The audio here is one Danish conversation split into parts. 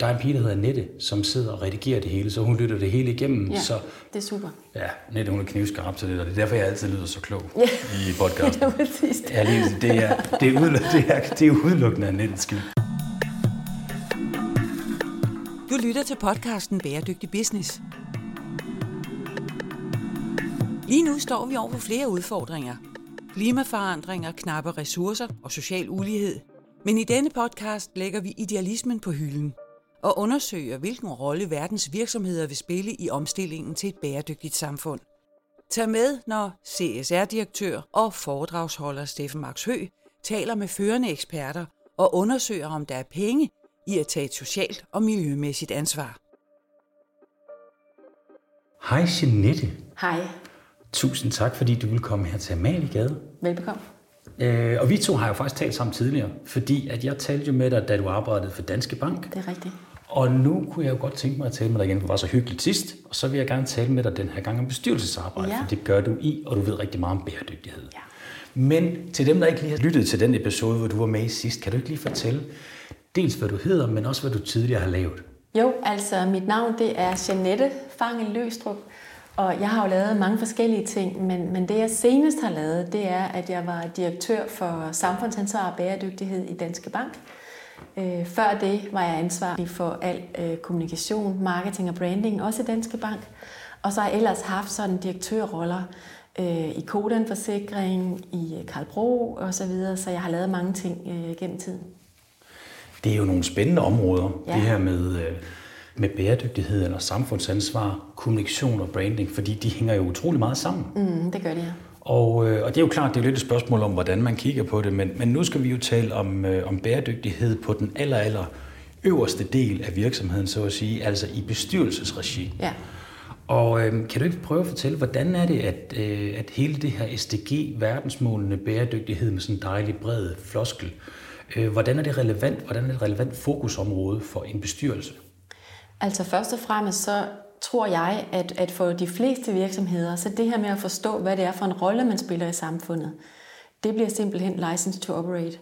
Der er en pige, der hedder Nette, som sidder og redigerer det hele, så hun lytter det hele igennem. Ja, så, det er super. ja, Nette hun er knivskarp til det, og det er derfor, jeg altid lyder så klog Ja. i podcasten. Det er præcis det. Ja, lige, det, er, det, er udelukkende, det, er, det er udelukkende af Nettes skyld. Du lytter til podcasten Bæredygtig Business. Lige nu står vi over for flere udfordringer. Klimaforandringer, knappe ressourcer og social ulighed. Men i denne podcast lægger vi idealismen på hylden og undersøger, hvilken rolle verdens virksomheder vil spille i omstillingen til et bæredygtigt samfund. Tag med, når CSR-direktør og foredragsholder Steffen Max Hø taler med førende eksperter og undersøger, om der er penge i at tage et socialt og miljømæssigt ansvar. Hej Jeanette. Hej. Tusind tak, fordi du vil komme her til Amaliegade. Velbekomme. Øh, og vi to har jo faktisk talt sammen tidligere, fordi at jeg talte jo med dig, da du arbejdede for Danske Bank. Det er rigtigt. Og nu kunne jeg jo godt tænke mig at tale med dig igen, for det var så hyggeligt sidst. Og så vil jeg gerne tale med dig den her gang om bestyrelsesarbejde, Ja. for det gør du i, og du ved rigtig meget om bæredygtighed. Ja. Men til dem, der ikke lige har lyttet til den episode, hvor du var med i sidst, kan du ikke lige fortælle dels, hvad du hedder, men også, hvad du tidligere har lavet? Jo, altså mit navn det er Jeanette Fange Løstrup, og jeg har jo lavet mange forskellige ting, men, men det jeg senest har lavet, det er, at jeg var direktør for samfundsansvar og bæredygtighed i Danske Bank. Øh, før det var jeg ansvarlig for al øh, kommunikation, marketing og branding, også i Danske Bank. Og så har jeg ellers haft sådan direktørroller øh, i Kodan Forsikring, i øh, Karl Bro og så videre, så jeg har lavet mange ting øh, gennem tiden. Det er jo nogle spændende områder, Ja. det her med, øh, med bæredygtighed eller samfundsansvar, kommunikation og branding, fordi de hænger jo utrolig meget sammen. Mm, det gør det, ja. Og, øh, og det er jo klart, det er lidt et spørgsmål om, hvordan man kigger på det, men, men nu skal vi jo tale om, øh, om bæredygtighed på den aller, aller øverste del af virksomheden, så at sige, altså i bestyrelsesregi. ja. Og øh, kan du ikke prøve at fortælle, hvordan er det, at, øh, at hele det her SDG, verdensmålene bæredygtighed med sådan en dejlig bred floskel, øh, hvordan er det relevant, hvordan er det et relevant fokusområde for en bestyrelse? Altså først og fremmest så tror jeg, at, at for de fleste virksomheder, så det her med at forstå, hvad det er for en rolle, man spiller i samfundet, det bliver simpelthen license to operate.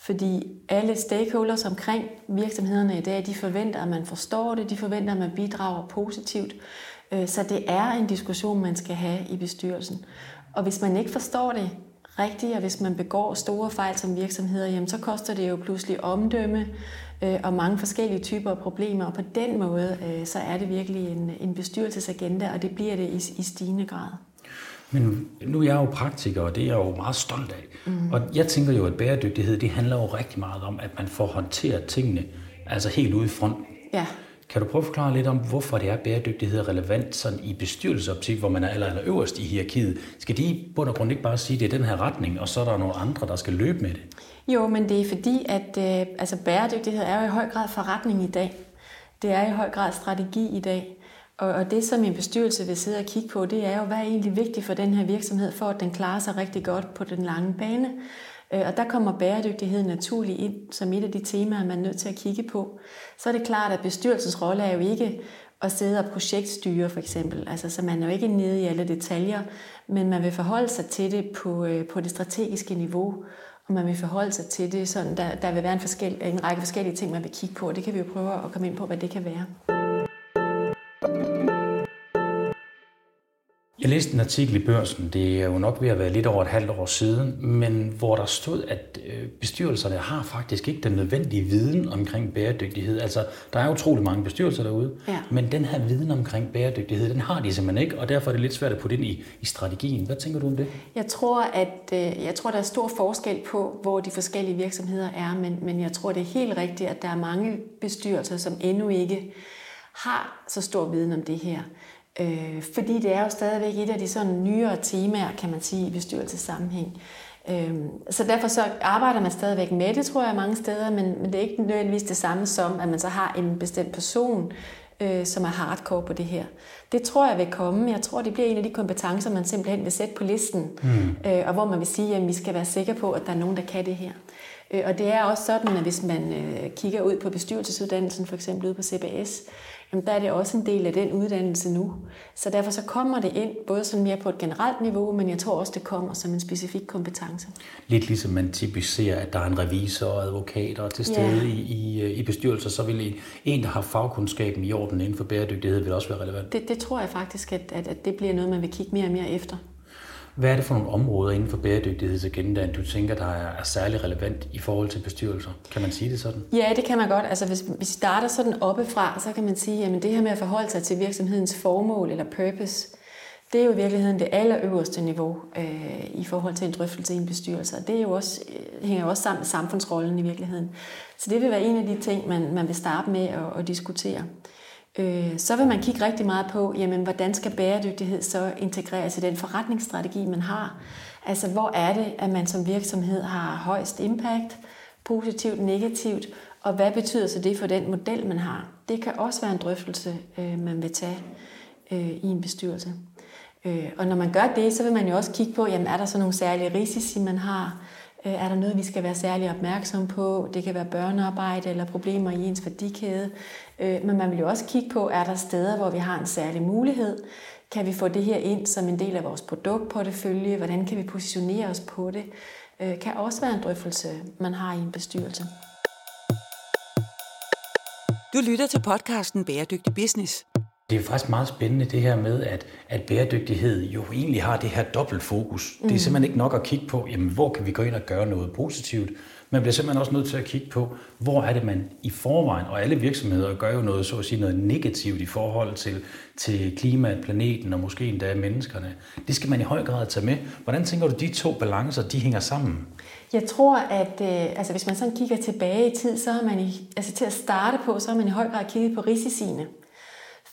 Fordi alle stakeholders omkring virksomhederne i dag, de forventer, at man forstår det, de forventer, at man bidrager positivt. Øh, så det er en diskussion, man skal have i bestyrelsen. Og hvis man ikke forstår det rigtigt, og hvis man begår store fejl som virksomheder, jamen så koster det jo pludselig omdømme øh, og mange forskellige typer af problemer. Og på den måde, øh, så er det virkelig en, en bestyrelsesagenda, og det bliver det i, i stigende grad. Men nu er jeg jo praktiker, og det er jeg jo meget stolt af. Mm. Og jeg tænker jo, at bæredygtighed, det handler jo rigtig meget om, at man får håndteret tingene, altså helt ude i fronten. Ja, kan du prøve at forklare lidt om, hvorfor det er bæredygtighed er relevant sådan i bestyrelsesoptik, hvor man er aller, aller øverst i hierarkiet? Skal de i bund og grund ikke bare sige, at det er den her retning, og så er der nogle andre, der skal løbe med det? Jo, men det er fordi, at øh, altså bæredygtighed er jo i høj grad forretning i dag. Det er i høj grad strategi i dag. Og, og det, som en bestyrelse vil sidde og kigge på, det er jo, hvad er egentlig vigtigt for den her virksomhed, for at den klarer sig rigtig godt på den lange bane. Øh, Og der kommer bæredygtighed naturligt ind som et af de temaer, man er nødt til at kigge på. Så er det klart, at bestyrelsens rolle er jo ikke at sidde og projektstyre for eksempel. Altså, så man er jo ikke nede i alle detaljer, men man vil forholde sig til det på, øh, på det strategiske niveau, og man vil forholde sig til det. Sådan, der, der vil være en, forskel, en række forskellige ting, man vil kigge på, og det kan vi jo prøve at komme ind på, hvad det kan være. Jeg læste en artikel i børsen, det er jo nok ved at være lidt over et halvt år siden, men hvor der stod, at øh, bestyrelserne har faktisk ikke den nødvendige viden omkring bæredygtighed. Altså, der er utrolig mange bestyrelser derude, Ja. men den her viden omkring bæredygtighed, den har de simpelthen ikke, og derfor er det lidt svært at putte ind i, i strategien. Hvad tænker du om det? Jeg tror, at øh, jeg tror, der er stor forskel på, hvor de forskellige virksomheder er, men, men jeg tror, det er helt rigtigt, at der er mange bestyrelser, som endnu ikke har så stor viden om det her. Øh, fordi det er jo stadigvæk et af de sådan nyere temaer, kan man sige, i bestyrelsessammenhæng. Øh, så derfor så arbejder man stadigvæk med det, tror jeg, mange steder, men, men det er ikke nødvendigvis det samme som, at man så har en bestemt person, øh, som er hardcore på det her. Det tror jeg vil komme. Jeg tror, det bliver en af de kompetencer, man simpelthen vil sætte på listen, mm. øh, og hvor man vil sige, at vi skal være sikre på, at der er nogen, der kan det her. Øh, og det er også sådan, at hvis man øh, kigger ud på bestyrelsesuddannelsen, for eksempel ud på CBS, jamen der er det også en del af den uddannelse nu. Så derfor så kommer det ind, både sådan mere på et generelt niveau, men jeg tror også, det kommer som en specifik kompetence. Lidt ligesom man typisk ser, at der er en revisor og advokater til stede ja. i, i, i bestyrelser, så vil en, en, der har fagkundskaben i orden inden for bæredygtighed, vil også være relevant. Det, det tror jeg faktisk, at, at, at det bliver noget, man vil kigge mere og mere efter. Hvad er det for nogle områder inden for bæredygtighedsagendaen, du tænker, der er særlig relevant i forhold til bestyrelser? Kan man sige det sådan? Ja, det kan man godt. Altså, hvis vi starter sådan oppefra, så kan man sige, at det her med at forholde sig til virksomhedens formål eller purpose, det er jo i virkeligheden det allerøverste niveau øh, i forhold til en drøftelse i en bestyrelse. Og det er jo også, øh, hænger jo også sammen med samfundsrollen i virkeligheden. Så det vil være en af de ting, man, man vil starte med at, at diskutere. Øh, så vil man kigge rigtig meget på, jamen, hvordan skal bæredygtighed så integreres i den forretningsstrategi, man har. Altså, hvor er det, at man som virksomhed har højst impact, positivt, negativt, og hvad betyder så det for den model, man har? Det kan også være en drøftelse, øh, man vil tage øh, i en bestyrelse. Øh, og når man gør det, så vil man jo også kigge på, jamen, er der så nogle særlige risici, man har? Øh, er der noget, vi skal være særlig opmærksom på? Det kan være børnearbejde eller problemer i ens værdikæde. Øh, men man vil jo også kigge på, er der steder, hvor vi har en særlig mulighed? Kan vi få det her ind som en del af vores produktportefølje? Hvordan kan vi positionere os på det? Øh, kan også være en drøftelse, man har i en bestyrelse. Du lytter til podcasten Bæredygtig Business. Det er faktisk meget spændende det her med, at, at bæredygtighed jo egentlig har det her dobbelt fokus. Mm. Det er mm. simpelthen ikke nok at kigge på, jamen, hvor kan vi gå ind og gøre noget positivt. Man bliver simpelthen også nødt til at kigge på, hvor er det man i forvejen, og alle virksomheder gør jo noget, så at sige, noget negativt i forhold til, til klimaet, planeten og måske endda menneskerne. Det skal man i høj grad tage med. Hvordan tænker du, de to balancer, de hænger sammen? Jeg tror, at øh, altså, hvis man sådan kigger tilbage i tid, så har man i, altså til at starte på, så har man i høj grad kigget på risiciene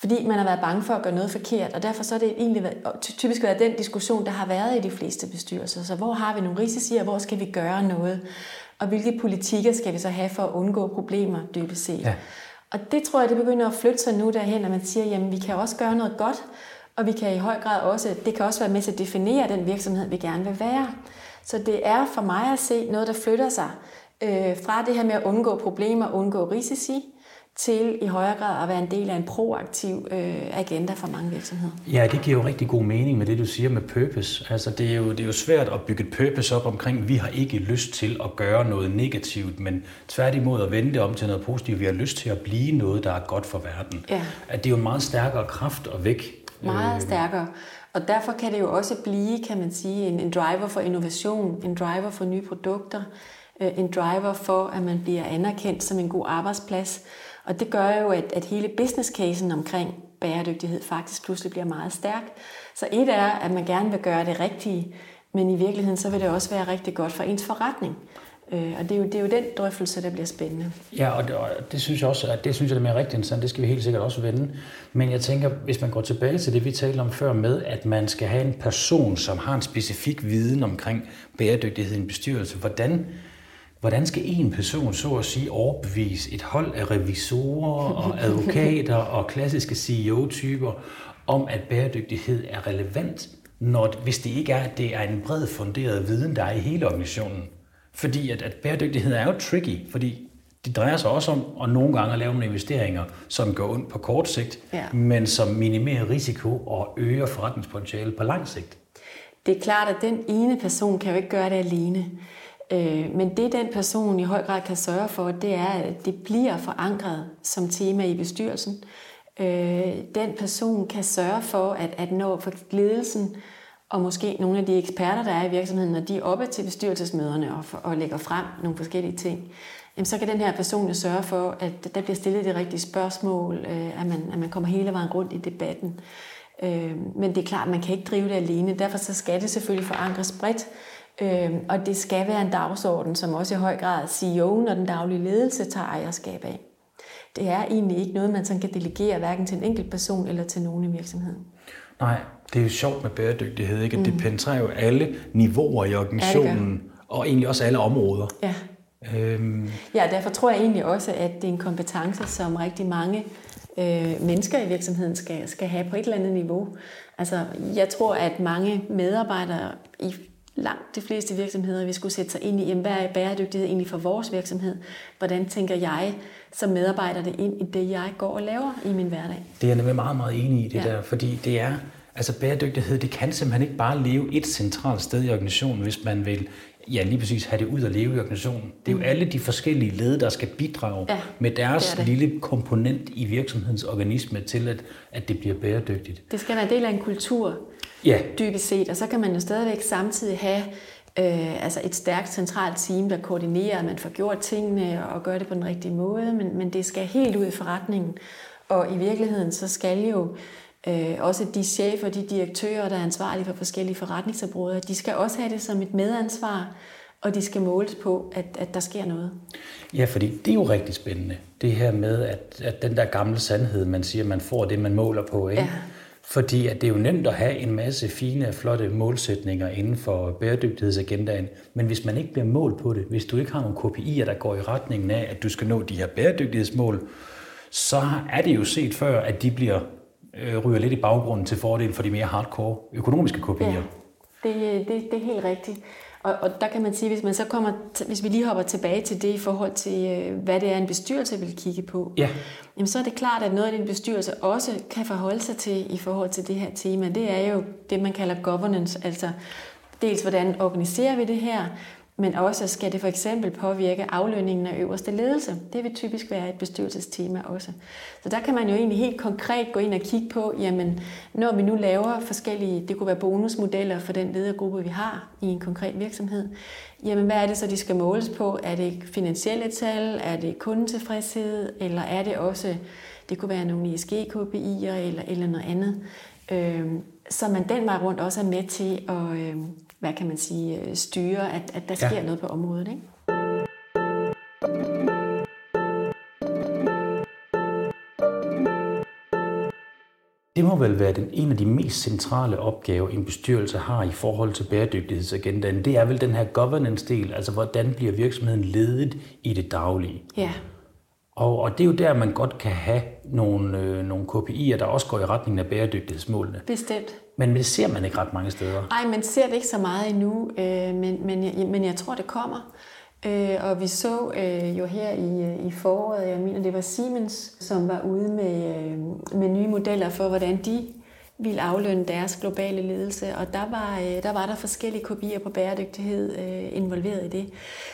fordi man har været bange for at gøre noget forkert, og derfor så er det egentlig været, typisk været den diskussion, der har været i de fleste bestyrelser. Så hvor har vi nogle risici, og hvor skal vi gøre noget? Og hvilke politikker skal vi så have for at undgå problemer, dybest set? Ja. Og det tror jeg, det begynder at flytte sig nu derhen, at man siger, jamen vi kan også gøre noget godt, og vi kan i høj grad også, det kan også være med til at definere den virksomhed, vi gerne vil være. Så det er for mig at se noget, der flytter sig øh, fra det her med at undgå problemer, undgå risici, til i højere grad at være en del af en proaktiv øh, agenda for mange virksomheder. Ja, det giver jo rigtig god mening med det, du siger med purpose. Altså, det, er jo, det er jo svært at bygge et purpose op omkring, vi har ikke lyst til at gøre noget negativt, men tværtimod at vende det om til noget positivt. Vi har lyst til at blive noget, der er godt for verden. Ja. At det er jo en meget stærkere kraft at væk. Meget øh, stærkere. Og derfor kan det jo også blive, kan man sige, en, en driver for innovation, en driver for nye produkter, øh, en driver for, at man bliver anerkendt som en god arbejdsplads. Og det gør jo, at, at hele business casen omkring bæredygtighed faktisk pludselig bliver meget stærk. Så et er, at man gerne vil gøre det rigtige, men i virkeligheden så vil det også være rigtig godt for ens forretning. Øh, og det er, jo, det er jo den drøftelse, der bliver spændende. Ja, og det, og det synes jeg også, at det synes jeg, er mere rigtig interessant. Det skal vi helt sikkert også vende. Men jeg tænker, hvis man går tilbage til det, vi talte om før med, at man skal have en person, som har en specifik viden omkring bæredygtighed i en bestyrelse, hvordan Hvordan skal en person så at sige overbevise et hold af revisorer og advokater og klassiske CEO-typer om, at bæredygtighed er relevant, når, hvis det ikke er, at det er en bred funderet viden, der er i hele organisationen? Fordi at, at bæredygtighed er jo tricky, fordi det drejer sig også om at nogle gange at lave nogle investeringer, som går ondt på kort sigt, ja. men som minimerer risiko og øger forretningspotentiale på lang sigt. Det er klart, at den ene person kan jo ikke gøre det alene. Øh, men det den person i høj grad kan sørge for, det er, at det bliver forankret som tema i bestyrelsen. Øh, den person kan sørge for, at, at når for ledelsen og måske nogle af de eksperter, der er i virksomheden, når de er oppe til bestyrelsesmøderne og, for, og lægger frem nogle forskellige ting, jamen så kan den her person jo sørge for, at der bliver stillet de rigtige spørgsmål, øh, at, man, at man kommer hele vejen rundt i debatten. Øh, men det er klart, at man kan ikke drive det alene. Derfor så skal det selvfølgelig forankres bredt. Øh, og det skal være en dagsorden, som også i høj grad CEO'en og den daglige ledelse tager ejerskab af. Det er egentlig ikke noget, man sådan kan delegere hverken til en enkelt person eller til nogen i virksomheden. Nej, det er jo sjovt med bæredygtighed, ikke? Mm. det penetrerer jo alle niveauer i organisationen, ja, og egentlig også alle områder. Ja. Øhm. Ja, derfor tror jeg egentlig også, at det er en kompetence, som rigtig mange øh, mennesker i virksomheden skal, skal have på et eller andet niveau. Altså, jeg tror, at mange medarbejdere i langt de fleste virksomheder vil skulle sætte sig ind i, jamen, hvad er bæredygtighed egentlig for vores virksomhed? Hvordan tænker jeg som medarbejder det ind i det, jeg går og laver i min hverdag? Det er jeg nemlig meget, meget enig i det ja. der, fordi det er, altså bæredygtighed, det kan simpelthen ikke bare leve et centralt sted i organisationen, hvis man vil ja, lige præcis have det ud at leve i organisationen. Det er jo mm. alle de forskellige led, der skal bidrage ja, med deres det det. lille komponent i virksomhedens organisme til, at, at det bliver bæredygtigt. Det skal være en del af en kultur, ja. dybest set, og så kan man jo stadigvæk samtidig have øh, altså et stærkt centralt team, der koordinerer, at man får gjort tingene og gør det på den rigtige måde, men, men det skal helt ud i forretningen. Og i virkeligheden, så skal jo øh, også de chefer, de direktører, der er ansvarlige for forskellige forretningsområder, de skal også have det som et medansvar, og de skal måles på, at, at der sker noget. Ja, fordi det er jo rigtig spændende. Det her med, at, at den der gamle sandhed, man siger, man får det, man måler på. Ikke? Ja. Fordi at det er jo nemt at have en masse fine, flotte målsætninger inden for bæredygtighedsagendaen, men hvis man ikke bliver målt på det, hvis du ikke har nogle KPI'er, der går i retningen af, at du skal nå de her bæredygtighedsmål, så er det jo set før, at de bliver øh, ryger lidt i baggrunden til fordel for de mere hardcore økonomiske KPI'er. Ja, det, det, det er helt rigtigt. Og, og der kan man sige, hvis man så kommer, hvis vi lige hopper tilbage til det i forhold til, øh, hvad det er, en bestyrelse vil kigge på, ja. jamen så er det klart, at noget af den bestyrelse også kan forholde sig til i forhold til det her tema. Det er jo det, man kalder governance, altså dels hvordan organiserer vi det her, men også skal det for eksempel påvirke aflønningen af øverste ledelse. Det vil typisk være et bestyrelsestema også. Så der kan man jo egentlig helt konkret gå ind og kigge på, jamen når vi nu laver forskellige, det kunne være bonusmodeller for den ledergruppe, vi har i en konkret virksomhed, jamen hvad er det så, de skal måles på? Er det finansielle tal? Er det kundetilfredshed? Eller er det også, det kunne være nogle ESG-KPI'er eller, eller noget andet? Øh, så man den vej rundt også er med til at, øh, hvad kan man sige, øh, styre, at, at der sker ja. noget på området. Ikke? Det må vel være den, en af de mest centrale opgaver, en bestyrelse har i forhold til bæredygtighedsagendaen. Det er vel den her governance-del, altså hvordan bliver virksomheden ledet i det daglige. Ja. Og, og det er jo der, man godt kan have nogle, øh, nogle KPI'er, der også går i retningen af bæredygtighedsmålene. Bestemt. Men det ser man ikke ret mange steder. Nej, man ser det ikke så meget endnu, øh, men, men, jeg, men jeg tror, det kommer. Øh, og vi så øh, jo her i, øh, i foråret, jeg mener, det var Siemens, som var ude med, øh, med nye modeller for, hvordan de ville aflønne deres globale ledelse, og der var, øh, der, var der forskellige kopier på bæredygtighed øh, involveret i det.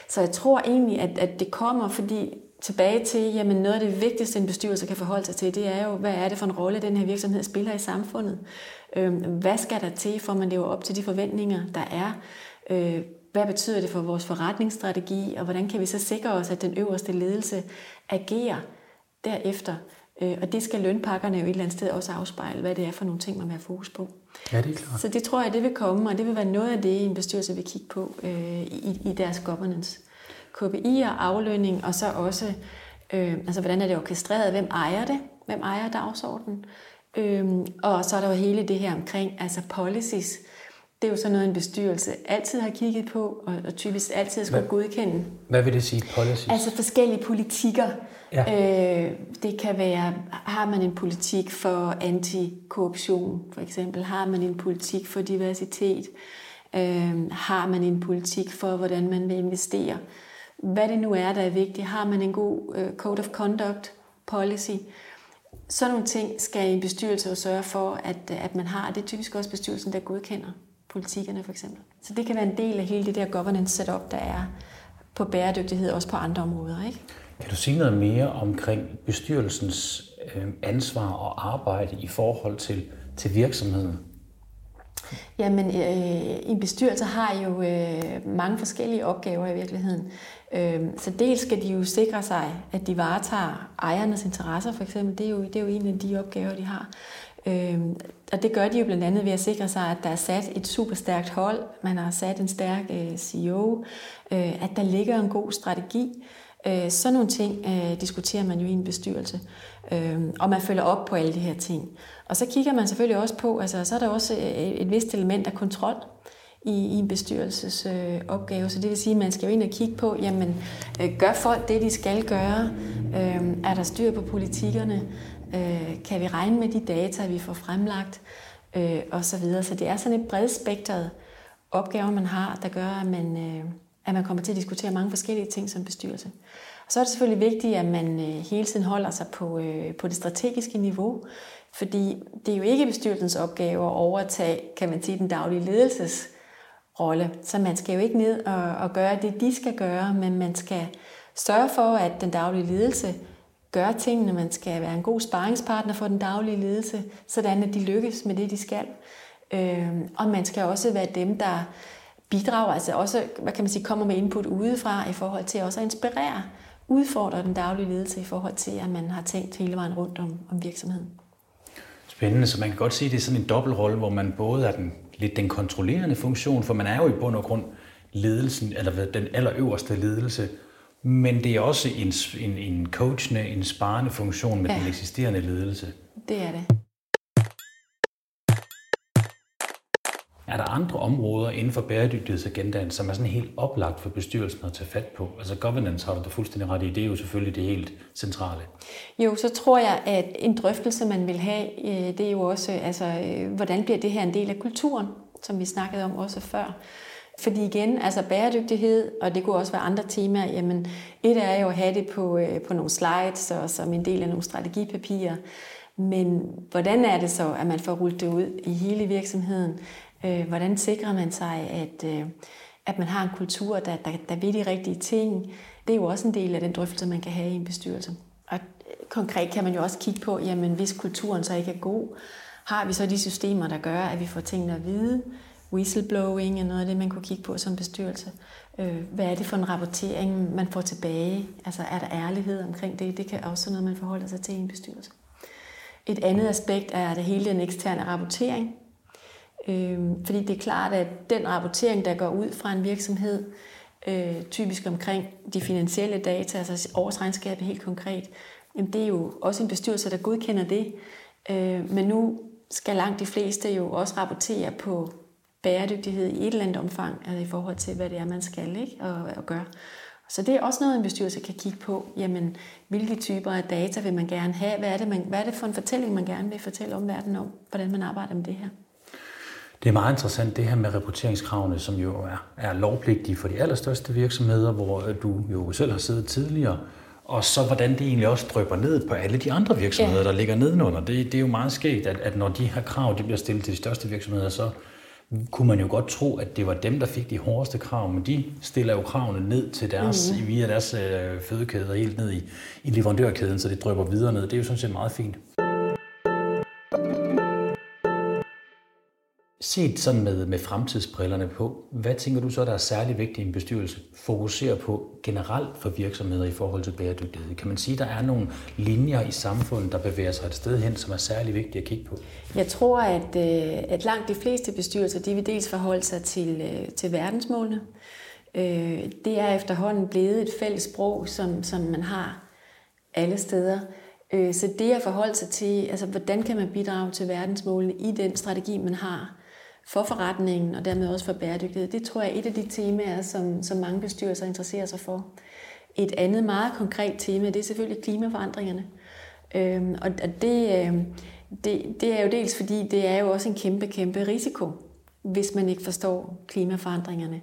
Så jeg tror egentlig, at, at det kommer, fordi tilbage til, jamen noget af det vigtigste, en bestyrelse kan forholde sig til, det er jo, hvad er det for en rolle, den her virksomhed spiller i samfundet? Øh, hvad skal der til, for at man lever op til de forventninger, der er? Øh, hvad betyder det for vores forretningsstrategi, og hvordan kan vi så sikre os, at den øverste ledelse agerer derefter? Øh, og det skal lønpakkerne jo et eller andet sted også afspejle, hvad det er for nogle ting, man vil have fokus på. Ja, det er klart. Så det tror jeg, det vil komme, og det vil være noget af det, en bestyrelse vil kigge på øh, i, i deres governance. KPI'er, aflønning, og så også, øh, altså hvordan er det orkestreret, hvem ejer det, hvem ejer dagsordenen, øh, og så er der jo hele det her omkring, altså policies, det er jo sådan noget, en bestyrelse altid har kigget på, og, og typisk altid skulle hvad, godkende. Hvad vil det sige, policies? Altså forskellige politikker. Ja. Øh, det kan være, har man en politik for antikorruption, for eksempel? Har man en politik for diversitet? Øh, har man en politik for, hvordan man vil investere? Hvad det nu er, der er vigtigt. Har man en god øh, code of conduct policy? Sådan nogle ting skal en bestyrelse jo sørge for, at, øh, at man har. Det er typisk også bestyrelsen, der godkender politikerne for eksempel. Så det kan være en del af hele det der governance setup, der er på bæredygtighed, også på andre områder. Ikke? Kan du sige noget mere omkring bestyrelsens øh, ansvar og arbejde i forhold til, til virksomheden? Jamen, øh, en bestyrelse har jo øh, mange forskellige opgaver i virkeligheden. Øh, så dels skal de jo sikre sig, at de varetager ejernes interesser, for eksempel. Det er jo, det er jo en af de opgaver, de har. Øh, og det gør de jo blandt andet ved at sikre sig, at der er sat et super stærkt hold, man har sat en stærk øh, CEO, øh, at der ligger en god strategi. Øh, sådan nogle ting øh, diskuterer man jo i en bestyrelse, øh, og man følger op på alle de her ting. Og så kigger man selvfølgelig også på, altså så er der også øh, et, et vist element af kontrol i, i en bestyrelses øh, opgave. Så det vil sige, at man skal jo ind og kigge på, jamen, øh, gør folk det, de skal gøre? Øh, er der styr på politikkerne? Øh, kan vi regne med de data, vi får fremlagt? Øh, og så videre. Så det er sådan et bredspektret opgaver, man har, der gør, at man, øh, at man kommer til at diskutere mange forskellige ting som bestyrelse. Og så er det selvfølgelig vigtigt, at man øh, hele tiden holder sig på, øh, på det strategiske niveau, fordi det er jo ikke bestyrelsens opgave at overtage, kan man sige, den daglige ledelsesrolle. Så man skal jo ikke ned og, og gøre det, de skal gøre, men man skal sørge for, at den daglige ledelse gør tingene. Man skal være en god sparringspartner for den daglige ledelse, sådan at de lykkes med det, de skal. Øh, og man skal også være dem, der bidrager, altså også, hvad kan man sige, kommer med input udefra i forhold til også at inspirere, udfordre den daglige ledelse i forhold til, at man har tænkt hele vejen rundt om, om virksomheden. Spændende, så man kan godt sige, at det er sådan en dobbeltrolle, hvor man både er den, lidt den kontrollerende funktion, for man er jo i bund og grund ledelsen, eller den allerøverste ledelse, men det er også en, en, en coachende, en sparende funktion med ja. den eksisterende ledelse. Det er det. Er der andre områder inden for bæredygtighedsagendaen, som er sådan helt oplagt for bestyrelsen at tage fat på? Altså governance har du da fuldstændig ret i, det er jo selvfølgelig det helt centrale. Jo, så tror jeg, at en drøftelse, man vil have, øh, det er jo også, altså, øh, hvordan bliver det her en del af kulturen, som vi snakkede om også før. Fordi igen, altså bæredygtighed, og det kunne også være andre temaer, jamen et er jo at have det på, øh, på nogle slides og som en del af nogle strategipapirer. Men hvordan er det så, at man får rullet det ud i hele virksomheden? Øh, hvordan sikrer man sig, at, øh, at man har en kultur, der, der, der ved de rigtige ting? Det er jo også en del af den drøftelse, man kan have i en bestyrelse. Og øh, konkret kan man jo også kigge på, jamen hvis kulturen så ikke er god, har vi så de systemer, der gør, at vi får tingene at vide? Whistleblowing er noget af det, man kunne kigge på som bestyrelse. Øh, hvad er det for en rapportering, man får tilbage? Altså er der ærlighed omkring det? Det kan også være noget, man forholder sig til i en bestyrelse. Et andet aspekt er det hele den eksterne rapportering. Øh, fordi det er klart, at den rapportering, der går ud fra en virksomhed, øh, typisk omkring de finansielle data, altså årsregnskabet helt konkret, jamen det er jo også en bestyrelse, der godkender det. Øh, men nu skal langt de fleste jo også rapportere på bæredygtighed i et eller andet omfang, altså i forhold til, hvad det er, man skal ikke? Og, og gøre. Så det er også noget, en bestyrelse kan kigge på. Jamen, hvilke typer af data vil man gerne have? Hvad er det, man, hvad er det for en fortælling, man gerne vil fortælle om verden om? Hvordan man arbejder med det her? Det er meget interessant det her med rapporteringskravene, som jo er, er lovpligtige for de allerstørste virksomheder, hvor du jo selv har siddet tidligere. Og så hvordan det egentlig også drøber ned på alle de andre virksomheder, ja. der ligger nedenunder. Det, det er jo meget skægt, at, at når de her krav de bliver stillet til de største virksomheder, så kunne man jo godt tro, at det var dem, der fik de hårdeste krav, men de stiller jo kravene ned til deres, mm. via deres øh, fødekæder helt ned i, i leverandørkæden, så det drøber videre ned. Det er jo sådan set meget fint. Set sådan med, med fremtidsbrillerne på, hvad tænker du så, der er særlig vigtigt i en bestyrelse? fokuserer på generelt for virksomheder i forhold til bæredygtighed. Kan man sige, at der er nogle linjer i samfundet, der bevæger sig et sted hen, som er særlig vigtige at kigge på? Jeg tror, at, øh, at langt de fleste bestyrelser, de vil dels forholde sig til, øh, til verdensmålene. Øh, det er efterhånden blevet et fælles sprog, som, som man har alle steder. Så det at forholde sig til, altså hvordan kan man bidrage til verdensmålene i den strategi, man har, for forretningen og dermed også for bæredygtighed. Det tror jeg er et af de temaer, som, som mange bestyrelser interesserer sig for. Et andet meget konkret tema, det er selvfølgelig klimaforandringerne. Øhm, og det, øhm, det, det er jo dels fordi, det er jo også en kæmpe, kæmpe risiko, hvis man ikke forstår klimaforandringerne.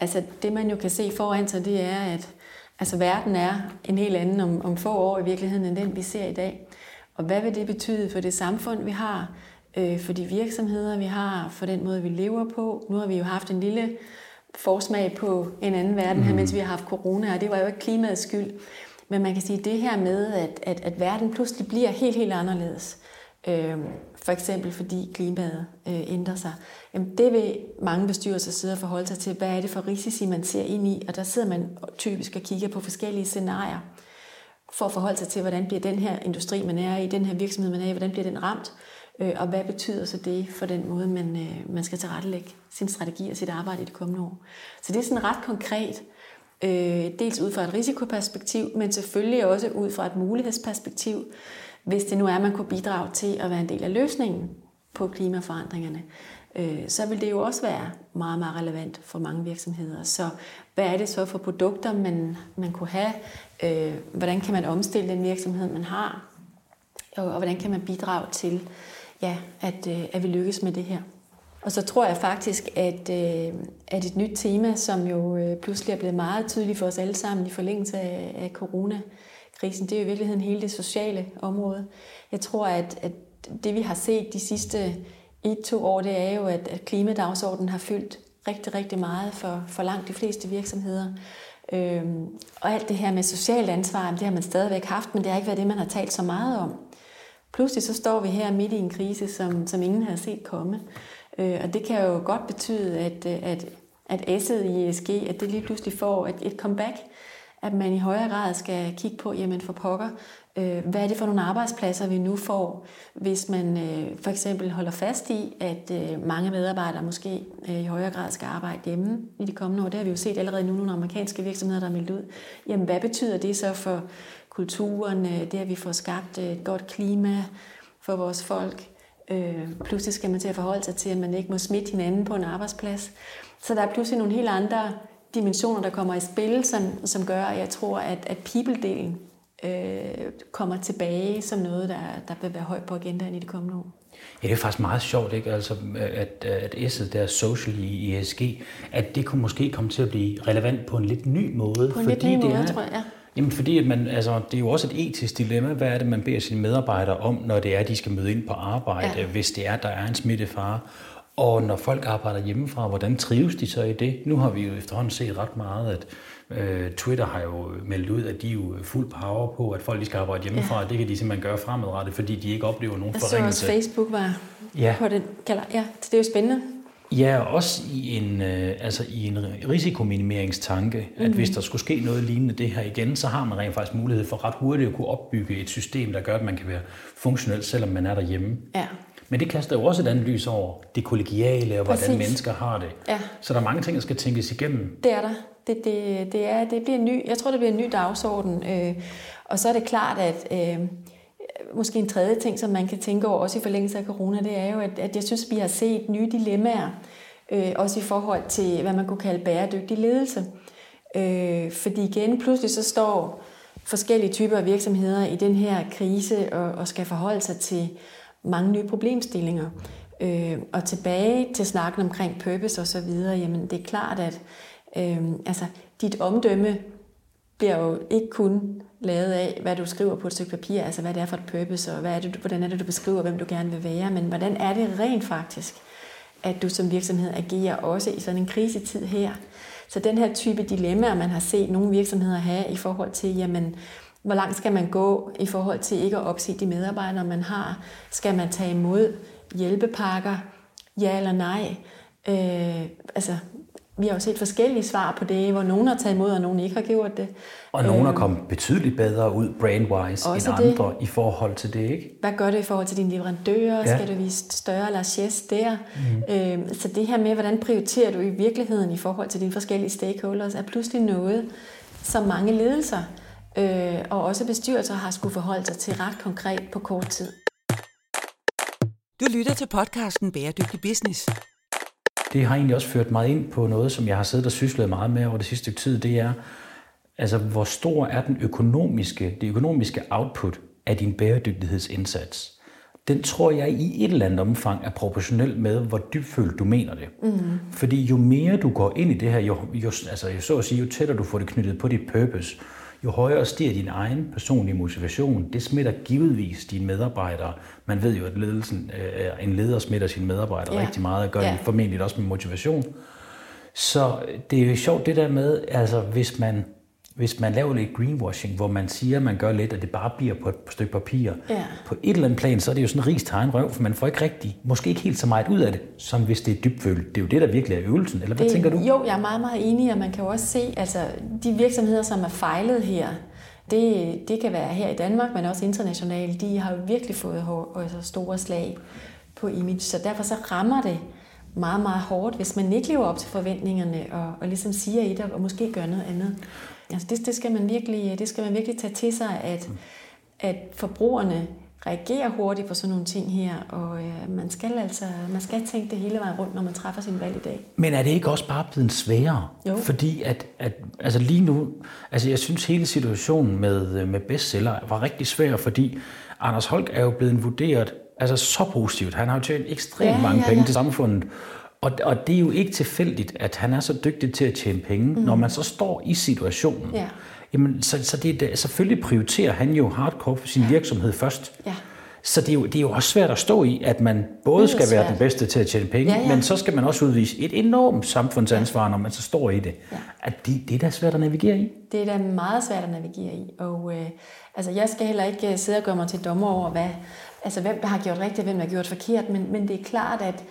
Altså det man jo kan se foran sig, det er, at altså, verden er en helt anden om, om få år i virkeligheden, end den vi ser i dag. Og hvad vil det betyde for det samfund, vi har? Øh, for de virksomheder, vi har, for den måde, vi lever på. Nu har vi jo haft en lille forsmag på en anden verden mm. her, mens vi har haft corona, og det var jo ikke klimaets skyld. Men man kan sige, det her med, at, at, at verden pludselig bliver helt, helt anderledes, øh, for eksempel fordi klimaet øh, ændrer sig, jamen det vil mange bestyrelser sidde og forholde sig til, hvad er det for risici, man ser ind i, og der sidder man typisk og kigger på forskellige scenarier, for at forholde sig til, hvordan bliver den her industri, man er i, den her virksomhed, man er i, hvordan bliver den ramt, Øh, Øh, og hvad betyder så det for den måde, man, øh, man skal tilrettelægge sin strategi og sit arbejde i det kommende år? Så det er sådan ret konkret, øh, dels ud fra et risikoperspektiv, men selvfølgelig også ud fra et mulighedsperspektiv, hvis det nu er, at man kunne bidrage til at være en del af løsningen på klimaforandringerne, øh, så vil det jo også være meget, meget relevant for mange virksomheder. Så hvad er det så for produkter, man, man kunne have? Øh, hvordan kan man omstille den virksomhed, man har? Og hvordan kan man bidrage til ja, at, øh, at vi lykkes med det her. Og så tror jeg faktisk, at, øh, at et nyt tema, som jo øh, pludselig er blevet meget tydeligt for os alle sammen i forlængelse af, af coronakrisen, det er jo i virkeligheden hele det sociale område. Jeg tror, at, at det vi har set de sidste et-to år, det er jo, at, at klimadagsordenen har fyldt rigtig, rigtig meget for, for langt de fleste virksomheder. Øhm, og alt det her med socialt ansvar, det har man stadigvæk haft, men det har ikke været det, man har talt så meget om. Pludselig så står vi her midt i en krise, som, som ingen har set komme. Øh, og det kan jo godt betyde, at, at, at S'et i ESG, at det lige pludselig får et, et comeback, at man i højere grad skal kigge på, jamen for pokker, øh, hvad er det for nogle arbejdspladser, vi nu får, hvis man øh, for eksempel holder fast i, at øh, mange medarbejdere måske øh, i højere grad skal arbejde hjemme i de kommende år. Det har vi jo set allerede nu, nogle amerikanske virksomheder, der har meldt ud. Jamen hvad betyder det så for kulturen, øh, det at vi får skabt et godt klima for vores folk? Øh, pludselig skal man til at forholde sig til, at man ikke må smitte hinanden på en arbejdsplads. Så der er pludselig nogle helt andre dimensioner, der kommer i spil, som, som gør, at jeg tror, at, at people-delen øh, kommer tilbage som noget, der, der vil være højt på agendaen i de kommende år. Ja, det er faktisk meget sjovt, ikke? Altså, at, at S'et der social i ESG, at det kunne måske komme til at blive relevant på en lidt ny måde. På en fordi lidt ny måde, er, tror jeg, ja. Jamen fordi, at man, altså, det er jo også et etisk dilemma. Hvad er det, man beder sine medarbejdere om, når det er, at de skal møde ind på arbejde, ja. hvis det er, der er en smittefare? Og når folk arbejder hjemmefra, hvordan trives de så i det? Nu har vi jo efterhånden set ret meget, at øh, Twitter har jo meldt ud, at de er jo fuld power på, at folk de skal arbejde hjemmefra. Ja. Det kan de simpelthen gøre fremadrettet, fordi de ikke oplever nogen Jeg forringelse. Så også Facebook var ja. på den kalder. Ja, det er jo spændende. Ja, også i en, øh, altså i en risikominimeringstanke, mm-hmm. at hvis mhm. der skulle ske noget lignende det her igen, så har man rent faktisk mulighed for ret hurtigt at kunne opbygge et system, der gør, at man kan være funktionel, selvom man er derhjemme. Ja. Men det kaster jo også et andet lys over det kollegiale og hvordan Præcis. mennesker har det. Ja. Så der er mange ting, der skal tænkes igennem. Det er der. Det, det, det, er, det bliver en ny, jeg tror, det bliver en ny dagsorden. Øh, og så er det klart, at øh, måske en tredje ting, som man kan tænke over, også i forlængelse af corona, det er jo, at, at jeg synes, vi har set nye dilemmaer, øh, også i forhold til, hvad man kunne kalde bæredygtig ledelse. Øh, fordi igen, pludselig så står forskellige typer af virksomheder i den her krise og, og skal forholde sig til mange nye problemstillinger. Øh, og tilbage til snakken omkring purpose og så videre, jamen det er klart, at øh, altså, dit omdømme bliver jo ikke kun lavet af, hvad du skriver på et stykke papir, altså hvad det er for et purpose, og hvad er det, hvordan er det, du beskriver, hvem du gerne vil være, men hvordan er det rent faktisk, at du som virksomhed agerer også i sådan en krisetid her. Så den her type dilemmaer, man har set nogle virksomheder have i forhold til, jamen, hvor langt skal man gå i forhold til ikke at opsige de medarbejdere, man har? Skal man tage imod hjælpepakker? Ja eller nej? Øh, altså, vi har jo set forskellige svar på det, hvor nogen har taget imod, og nogen ikke har gjort det. Og nogen er øh, kommet betydeligt bedre ud brandwise end andre det. i forhold til det, ikke? Hvad gør det i forhold til dine leverandører? Ja. Skal du vise større largesse der? Mm. Øhm, så det her med, hvordan prioriterer du i virkeligheden i forhold til dine forskellige stakeholders, er pludselig noget, som mange ledelser øh, og også bestyrelser har skulle forholde sig til ret konkret på kort tid. Du lytter til podcasten Bæredygtig Business. Det har egentlig også ført mig ind på noget, som jeg har siddet og syslet meget med over det sidste tid. Det er, altså, hvor stor er den økonomiske, det økonomiske output af din bæredygtighedsindsats? Den tror jeg i et eller andet omfang er proportionel med, hvor dybfølt du mener det. Mm. Fordi jo mere du går ind i det her, jo, jo, altså, så at sige, jo tættere du får det knyttet på dit purpose, jo højere stiger din egen personlige motivation. Det smitter givetvis dine medarbejdere. Man ved jo, at ledelsen, øh, en leder smitter sine medarbejdere ja. rigtig meget, og gør ja. det formentlig også med motivation. Så det er jo sjovt det der med, altså hvis man hvis man laver lidt greenwashing, hvor man siger, at man gør lidt, og det bare bliver på et stykke papir, ja. på et eller andet plan, så er det jo sådan ris til egen røv, for man får ikke rigtig, måske ikke helt så meget ud af det, som hvis det er dybfølt. Det er jo det, der virkelig er øvelsen, eller hvad det, tænker du? Jo, jeg er meget, meget enig, og man kan jo også se, altså de virksomheder, som er fejlet her, det, det kan være her i Danmark, men også internationalt, de har jo virkelig fået altså store slag på image, så derfor så rammer det meget, meget hårdt, hvis man ikke lever op til forventningerne og, og ligesom siger et og måske gør noget andet. Altså det, det, skal man virkelig, det skal man virkelig tage til sig, at, at forbrugerne reagerer hurtigt på sådan nogle ting her, og øh, man skal altså man skal tænke det hele vejen rundt, når man træffer sin valg i dag. Men er det ikke også bare blevet sværere? Jo. Fordi at, at altså lige nu, altså jeg synes hele situationen med, med bestseller var rigtig svær, fordi Anders Holk er jo blevet vurderet altså så positivt. Han har jo tjent ekstremt Ja, mange ja, penge ja. til samfundet. Og, og det er jo ikke tilfældigt, at han er så dygtig til at tjene penge, mm. når man så står i situationen. Ja. Jamen, så, så det, selvfølgelig prioriterer han jo hardcore for sin virksomhed først. Ja. Så det er, jo, det er jo også svært at stå i, at man både skal være svært. den bedste til at tjene penge, Ja, ja. men så skal man også udvise et enormt samfundsansvar, når man så står i det. Ja. At det, det er da svært at navigere i. Det er da meget svært at navigere i. Og øh, altså, jeg skal heller ikke øh, sidde og gøre mig til dommer over, hvad, altså, hvem der har gjort rigtigt og hvem der har gjort forkert. Men, men det er klart, at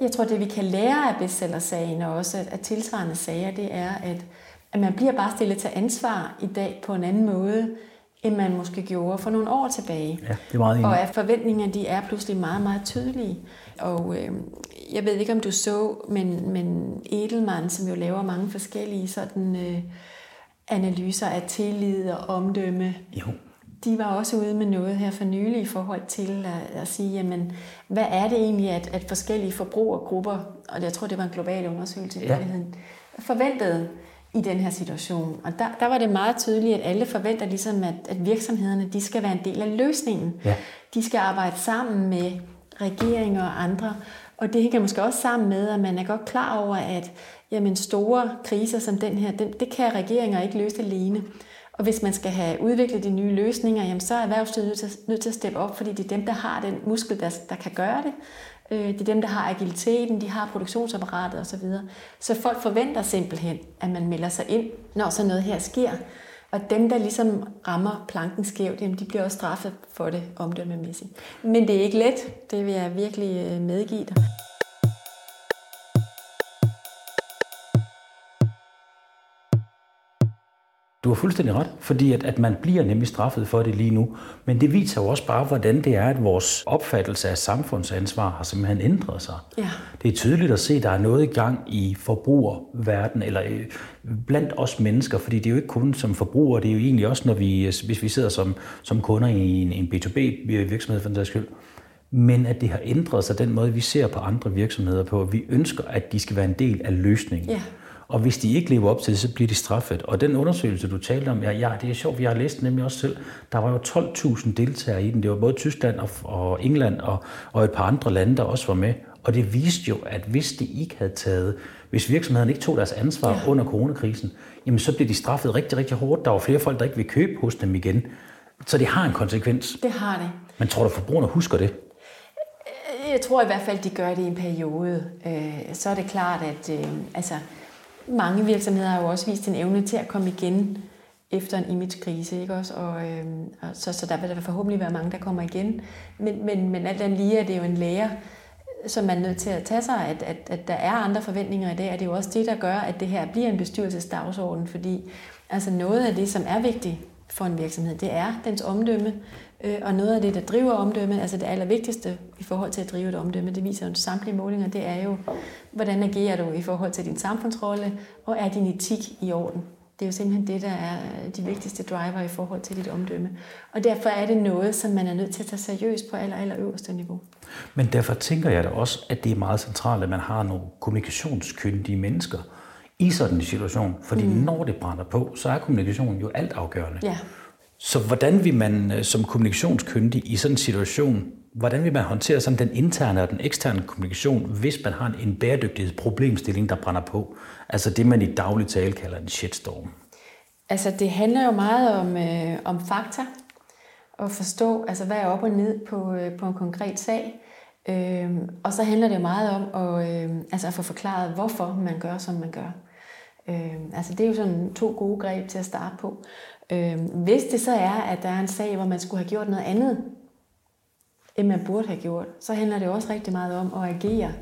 jeg tror, det vi kan lære af bestsellersagen og også af tilsvarende sager, det er, at, at man bliver bare stillet til ansvar i dag på en anden måde, end man måske gjorde for nogle år tilbage. Ja, det er meget enig. Og at forventningerne, de er pludselig meget, meget tydelige. Og øh, jeg ved ikke, om du så, men, men Edelmann, som jo laver mange forskellige sådan, øh, analyser af tillid og omdømme, Jo. De var også ude med noget her for nylig i forhold til at, at sige, jamen, hvad er det egentlig, at, at forskellige forbrugergrupper, og jeg tror, det var en global undersøgelse i Ja. virkeligheden, forventede i den her situation. Og der, der var det meget tydeligt, at alle forventer ligesom, at, at virksomhederne de skal være en del af løsningen. Ja. De skal arbejde sammen med regeringer og andre. Og det hænger måske også sammen med, at man er godt klar over, at jamen, store kriser som den her, det, det kan regeringer ikke løse alene. Og hvis man skal have udviklet de nye løsninger, jamen, så er erhvervslivet nødt til, nødt til at steppe op, fordi det er dem, der har den muskel, der, der kan gøre det. Øh, det er dem, der har agiliteten, de har produktionsapparatet osv. Så folk forventer simpelthen, at man melder sig ind, når sådan noget her sker. Og dem, der ligesom rammer planken skævt, jamen, de bliver også straffet for det omdømmemæssigt. Men det er ikke let, det vil jeg virkelig øh, medgive dig. Du har fuldstændig ret, fordi at, at man bliver nemlig straffet for det lige nu. Men det viser jo også bare, hvordan det er, at vores opfattelse af samfundsansvar har simpelthen ændret sig. Ja. Det er tydeligt at se, at der er noget i gang i forbrugerverden, eller øh, blandt os mennesker, fordi det er jo ikke kun som forbrugere, det er jo egentlig også, når vi, hvis vi sidder som, som kunder i en, en B2B-virksomhed for den sags skyld. Men at det har ændret sig den måde, vi ser på andre virksomheder på. Vi ønsker, at de skal være en del af løsningen. Ja. Og hvis de ikke lever op til det, så bliver de straffet. Og den undersøgelse, du talte om, ja, ja det er sjovt, jeg har læst nemlig også selv. Der var jo 12.000 deltagere i den. Det var både Tyskland og, og England og, og et par andre lande, der også var med. Og det viste jo, at hvis de ikke havde taget, hvis virksomhederne ikke tog deres ansvar ja. under coronakrisen, jamen så blev de straffet rigtig, rigtig hårdt. Der var flere folk, der ikke vil købe hos dem igen. Så det har en konsekvens. Det har det. Men tror du, forbrugerne husker det? Jeg tror i hvert fald, de gør det i en periode. Øh, Så er det klart, at øh, altså, mange virksomheder har jo også vist en evne til at komme igen efter en imagekrise, ikke også? Og, øh, og så, så der vil der forhåbentlig være mange, der kommer igen. Men, men, men alt andet lige er det jo en lærer, som man er nødt til at tage sig, at, at, at der er andre forventninger i dag, og det er jo også det, der gør, at det her bliver en bestyrelsesdagsorden, fordi altså noget af det, som er vigtigt for en virksomhed, det er dens omdømme, og noget af det, der driver omdømme, altså det allervigtigste i forhold til at drive et omdømme, det viser jo samtlige målinger, det er jo, hvordan agerer du i forhold til din samfundsrolle, og er din etik i orden? Det er jo simpelthen det, der er de vigtigste driver i forhold til dit omdømme. Og derfor er det noget, som man er nødt til at tage seriøst på aller, aller øverste niveau. Men derfor tænker jeg da også, at det er meget centralt, at man har nogle kommunikationskyndige mennesker i sådan en situation. Fordi mm. når det brænder på, så er kommunikationen jo alt afgørende. Ja. Så hvordan vil man øh, som kommunikationskyndig i sådan en situation, hvordan vil man håndtere sådan den interne og den eksterne kommunikation, hvis man har en bæredygtighedsproblemstilling, der brænder på? Altså det, man i daglig tale kalder en shitstorm. Altså, det handler jo meget om, øh, om fakta, og forstå, altså, hvad er op og ned på, øh, på en konkret sag. Øh, og så handler det jo meget om at, øh, altså at få forklaret, hvorfor man gør, som man gør. Øh, altså, det er jo sådan to gode greb til at starte på. Øh, hvis det så er, at der er en sag, hvor man skulle have gjort noget andet, end man burde have gjort, så handler det også rigtig meget om at agere.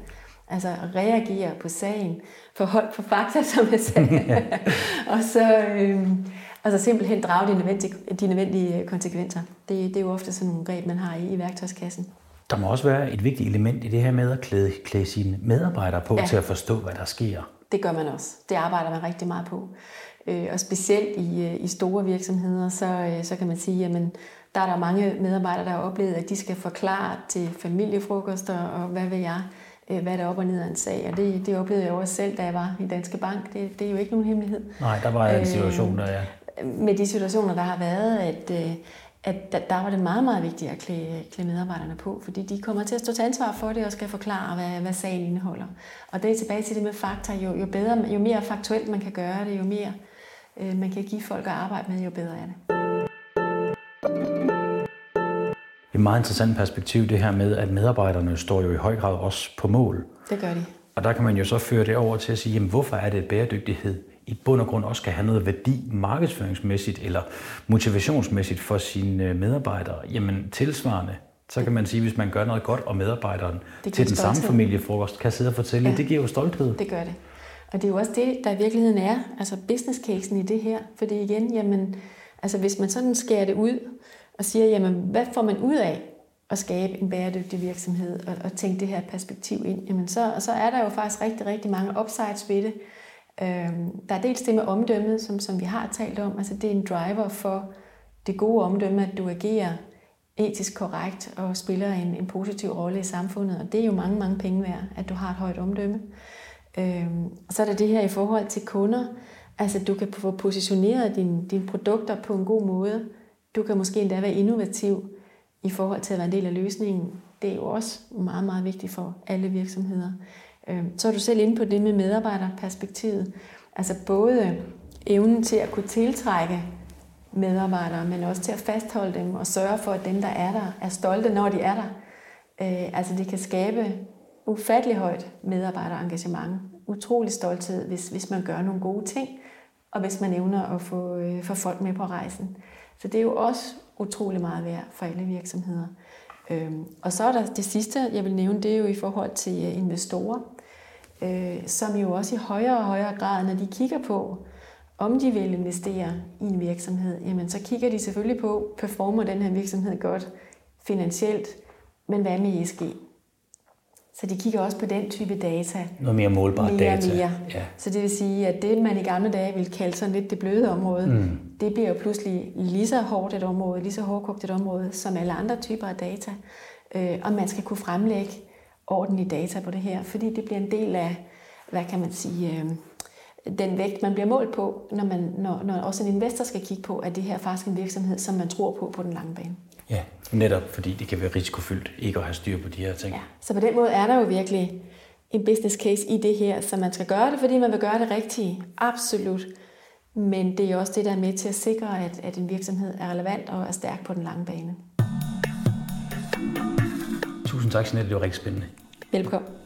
Altså reagere på sagen, forhold på fakta, som jeg sagde. og, så, øh, og så simpelthen drage de nødvendige, de nødvendige konsekvenser. Det, det er jo ofte sådan nogle greb, man har i, i værktøjskassen. Der må også være et vigtigt element i det her med at klæde, klæde sine medarbejdere på. Ja. til at forstå, hvad der sker. Det gør man også. Det arbejder man rigtig meget på. Øh, Og specielt i, øh, i store virksomheder, så, øh, så kan man sige, at der er der mange medarbejdere, der har oplevet, at de skal forklare til familiefrokoster og hvad ved jeg, hvad der er op og ned af en sag. Og det, det oplevede jeg også selv, da jeg var i Danske Bank. Det, det er jo ikke nogen hemmelighed. Nej, der var en situation, der ja. med de situationer, der har været, at, at der, der var det meget, meget vigtigt at klæde, klæde medarbejderne på, fordi de kommer til at stå til ansvar for det og skal forklare, hvad, hvad sagen indeholder. Og det er tilbage til det med fakta. Jo, jo, bedre, jo mere faktuelt man kan gøre det, jo mere øh, man kan give folk at arbejde med, jo bedre er det. Et meget interessant perspektiv, det her med, at medarbejderne står jo i høj grad også på mål. Det gør de. Og der kan man jo så føre det over til at sige, jamen, hvorfor er det, at bæredygtighed i bund og grund også skal have noget værdi markedsføringsmæssigt eller motivationsmæssigt for sine medarbejdere? Jamen tilsvarende, så kan man sige, hvis man gør noget godt, og medarbejderen til den samme familiefrokost kan sidde og fortælle, ja. det giver jo stolthed. Det gør det. Og det er jo også det, der i virkeligheden er, altså business casen i det her. Fordi igen, jamen, altså hvis man sådan skærer det ud og siger, jamen hvad får man ud af at skabe en bæredygtig virksomhed og, og tænke det her perspektiv ind, jamen så, så er der jo faktisk rigtig, rigtig mange upsides ved det. Øhm, der er dels det med omdømmet, som, som vi har talt om. Altså det er en driver for det gode omdømme, at du agerer etisk korrekt og spiller en, en positiv rolle i samfundet. Og det er jo mange, mange penge værd, at du har et højt omdømme. Øhm, så er der det her i forhold til kunder. Altså du kan få positioneret dine, dine produkter på en god måde. Du kan måske endda være innovativ i forhold til at være en del af løsningen. Det er jo også meget, meget vigtigt for alle virksomheder. Øhm, så er du selv inde på det med medarbejderperspektivet. Altså både evnen til at kunne tiltrække medarbejdere, men også til at fastholde dem og sørge for, at dem, der er der, er stolte, når de er der. Øh, altså det kan skabe ufattelig højt medarbejderengagement, utrolig stolthed, hvis, hvis man gør nogle gode ting, og hvis man evner at få, øh, få folk med på rejsen. Så det er jo også utrolig meget værd for alle virksomheder. Øhm, og så er der det sidste, jeg vil nævne, det er jo i forhold til øh, investorer, øh, som jo også i højere og højere grad, når de kigger på, om de vil investere i en virksomhed, jamen så kigger de selvfølgelig på, performer den her virksomhed godt finansielt, men hvad med ESG? Så de kigger også på den type data. Noget mere målbart mere data. Mere. Ja. Så det vil sige, at det, man i gamle dage ville kalde sådan lidt det bløde område, mm. det bliver jo pludselig lige så hårdt et område, lige så hårdkogt et område, som alle andre typer af data. Øh, og man skal kunne fremlægge ordentlige data på det her, fordi det bliver en del af, hvad kan man sige, øh, den vægt, man bliver målt på, når, man, når, når også en investor skal kigge på, at det her faktisk en virksomhed, som man tror på på den lange bane. Ja, netop fordi det kan være risikofyldt ikke at have styr på de her ting. Ja, så på den måde er der jo virkelig en business case i det her, så man skal gøre det, fordi man vil gøre det rigtigt. Absolut. Men det er også det, der er med til at sikre, at, at en virksomhed er relevant og er stærk på den lange bane. Tusind tak, Jeanette. Det var rigtig spændende. Velkommen.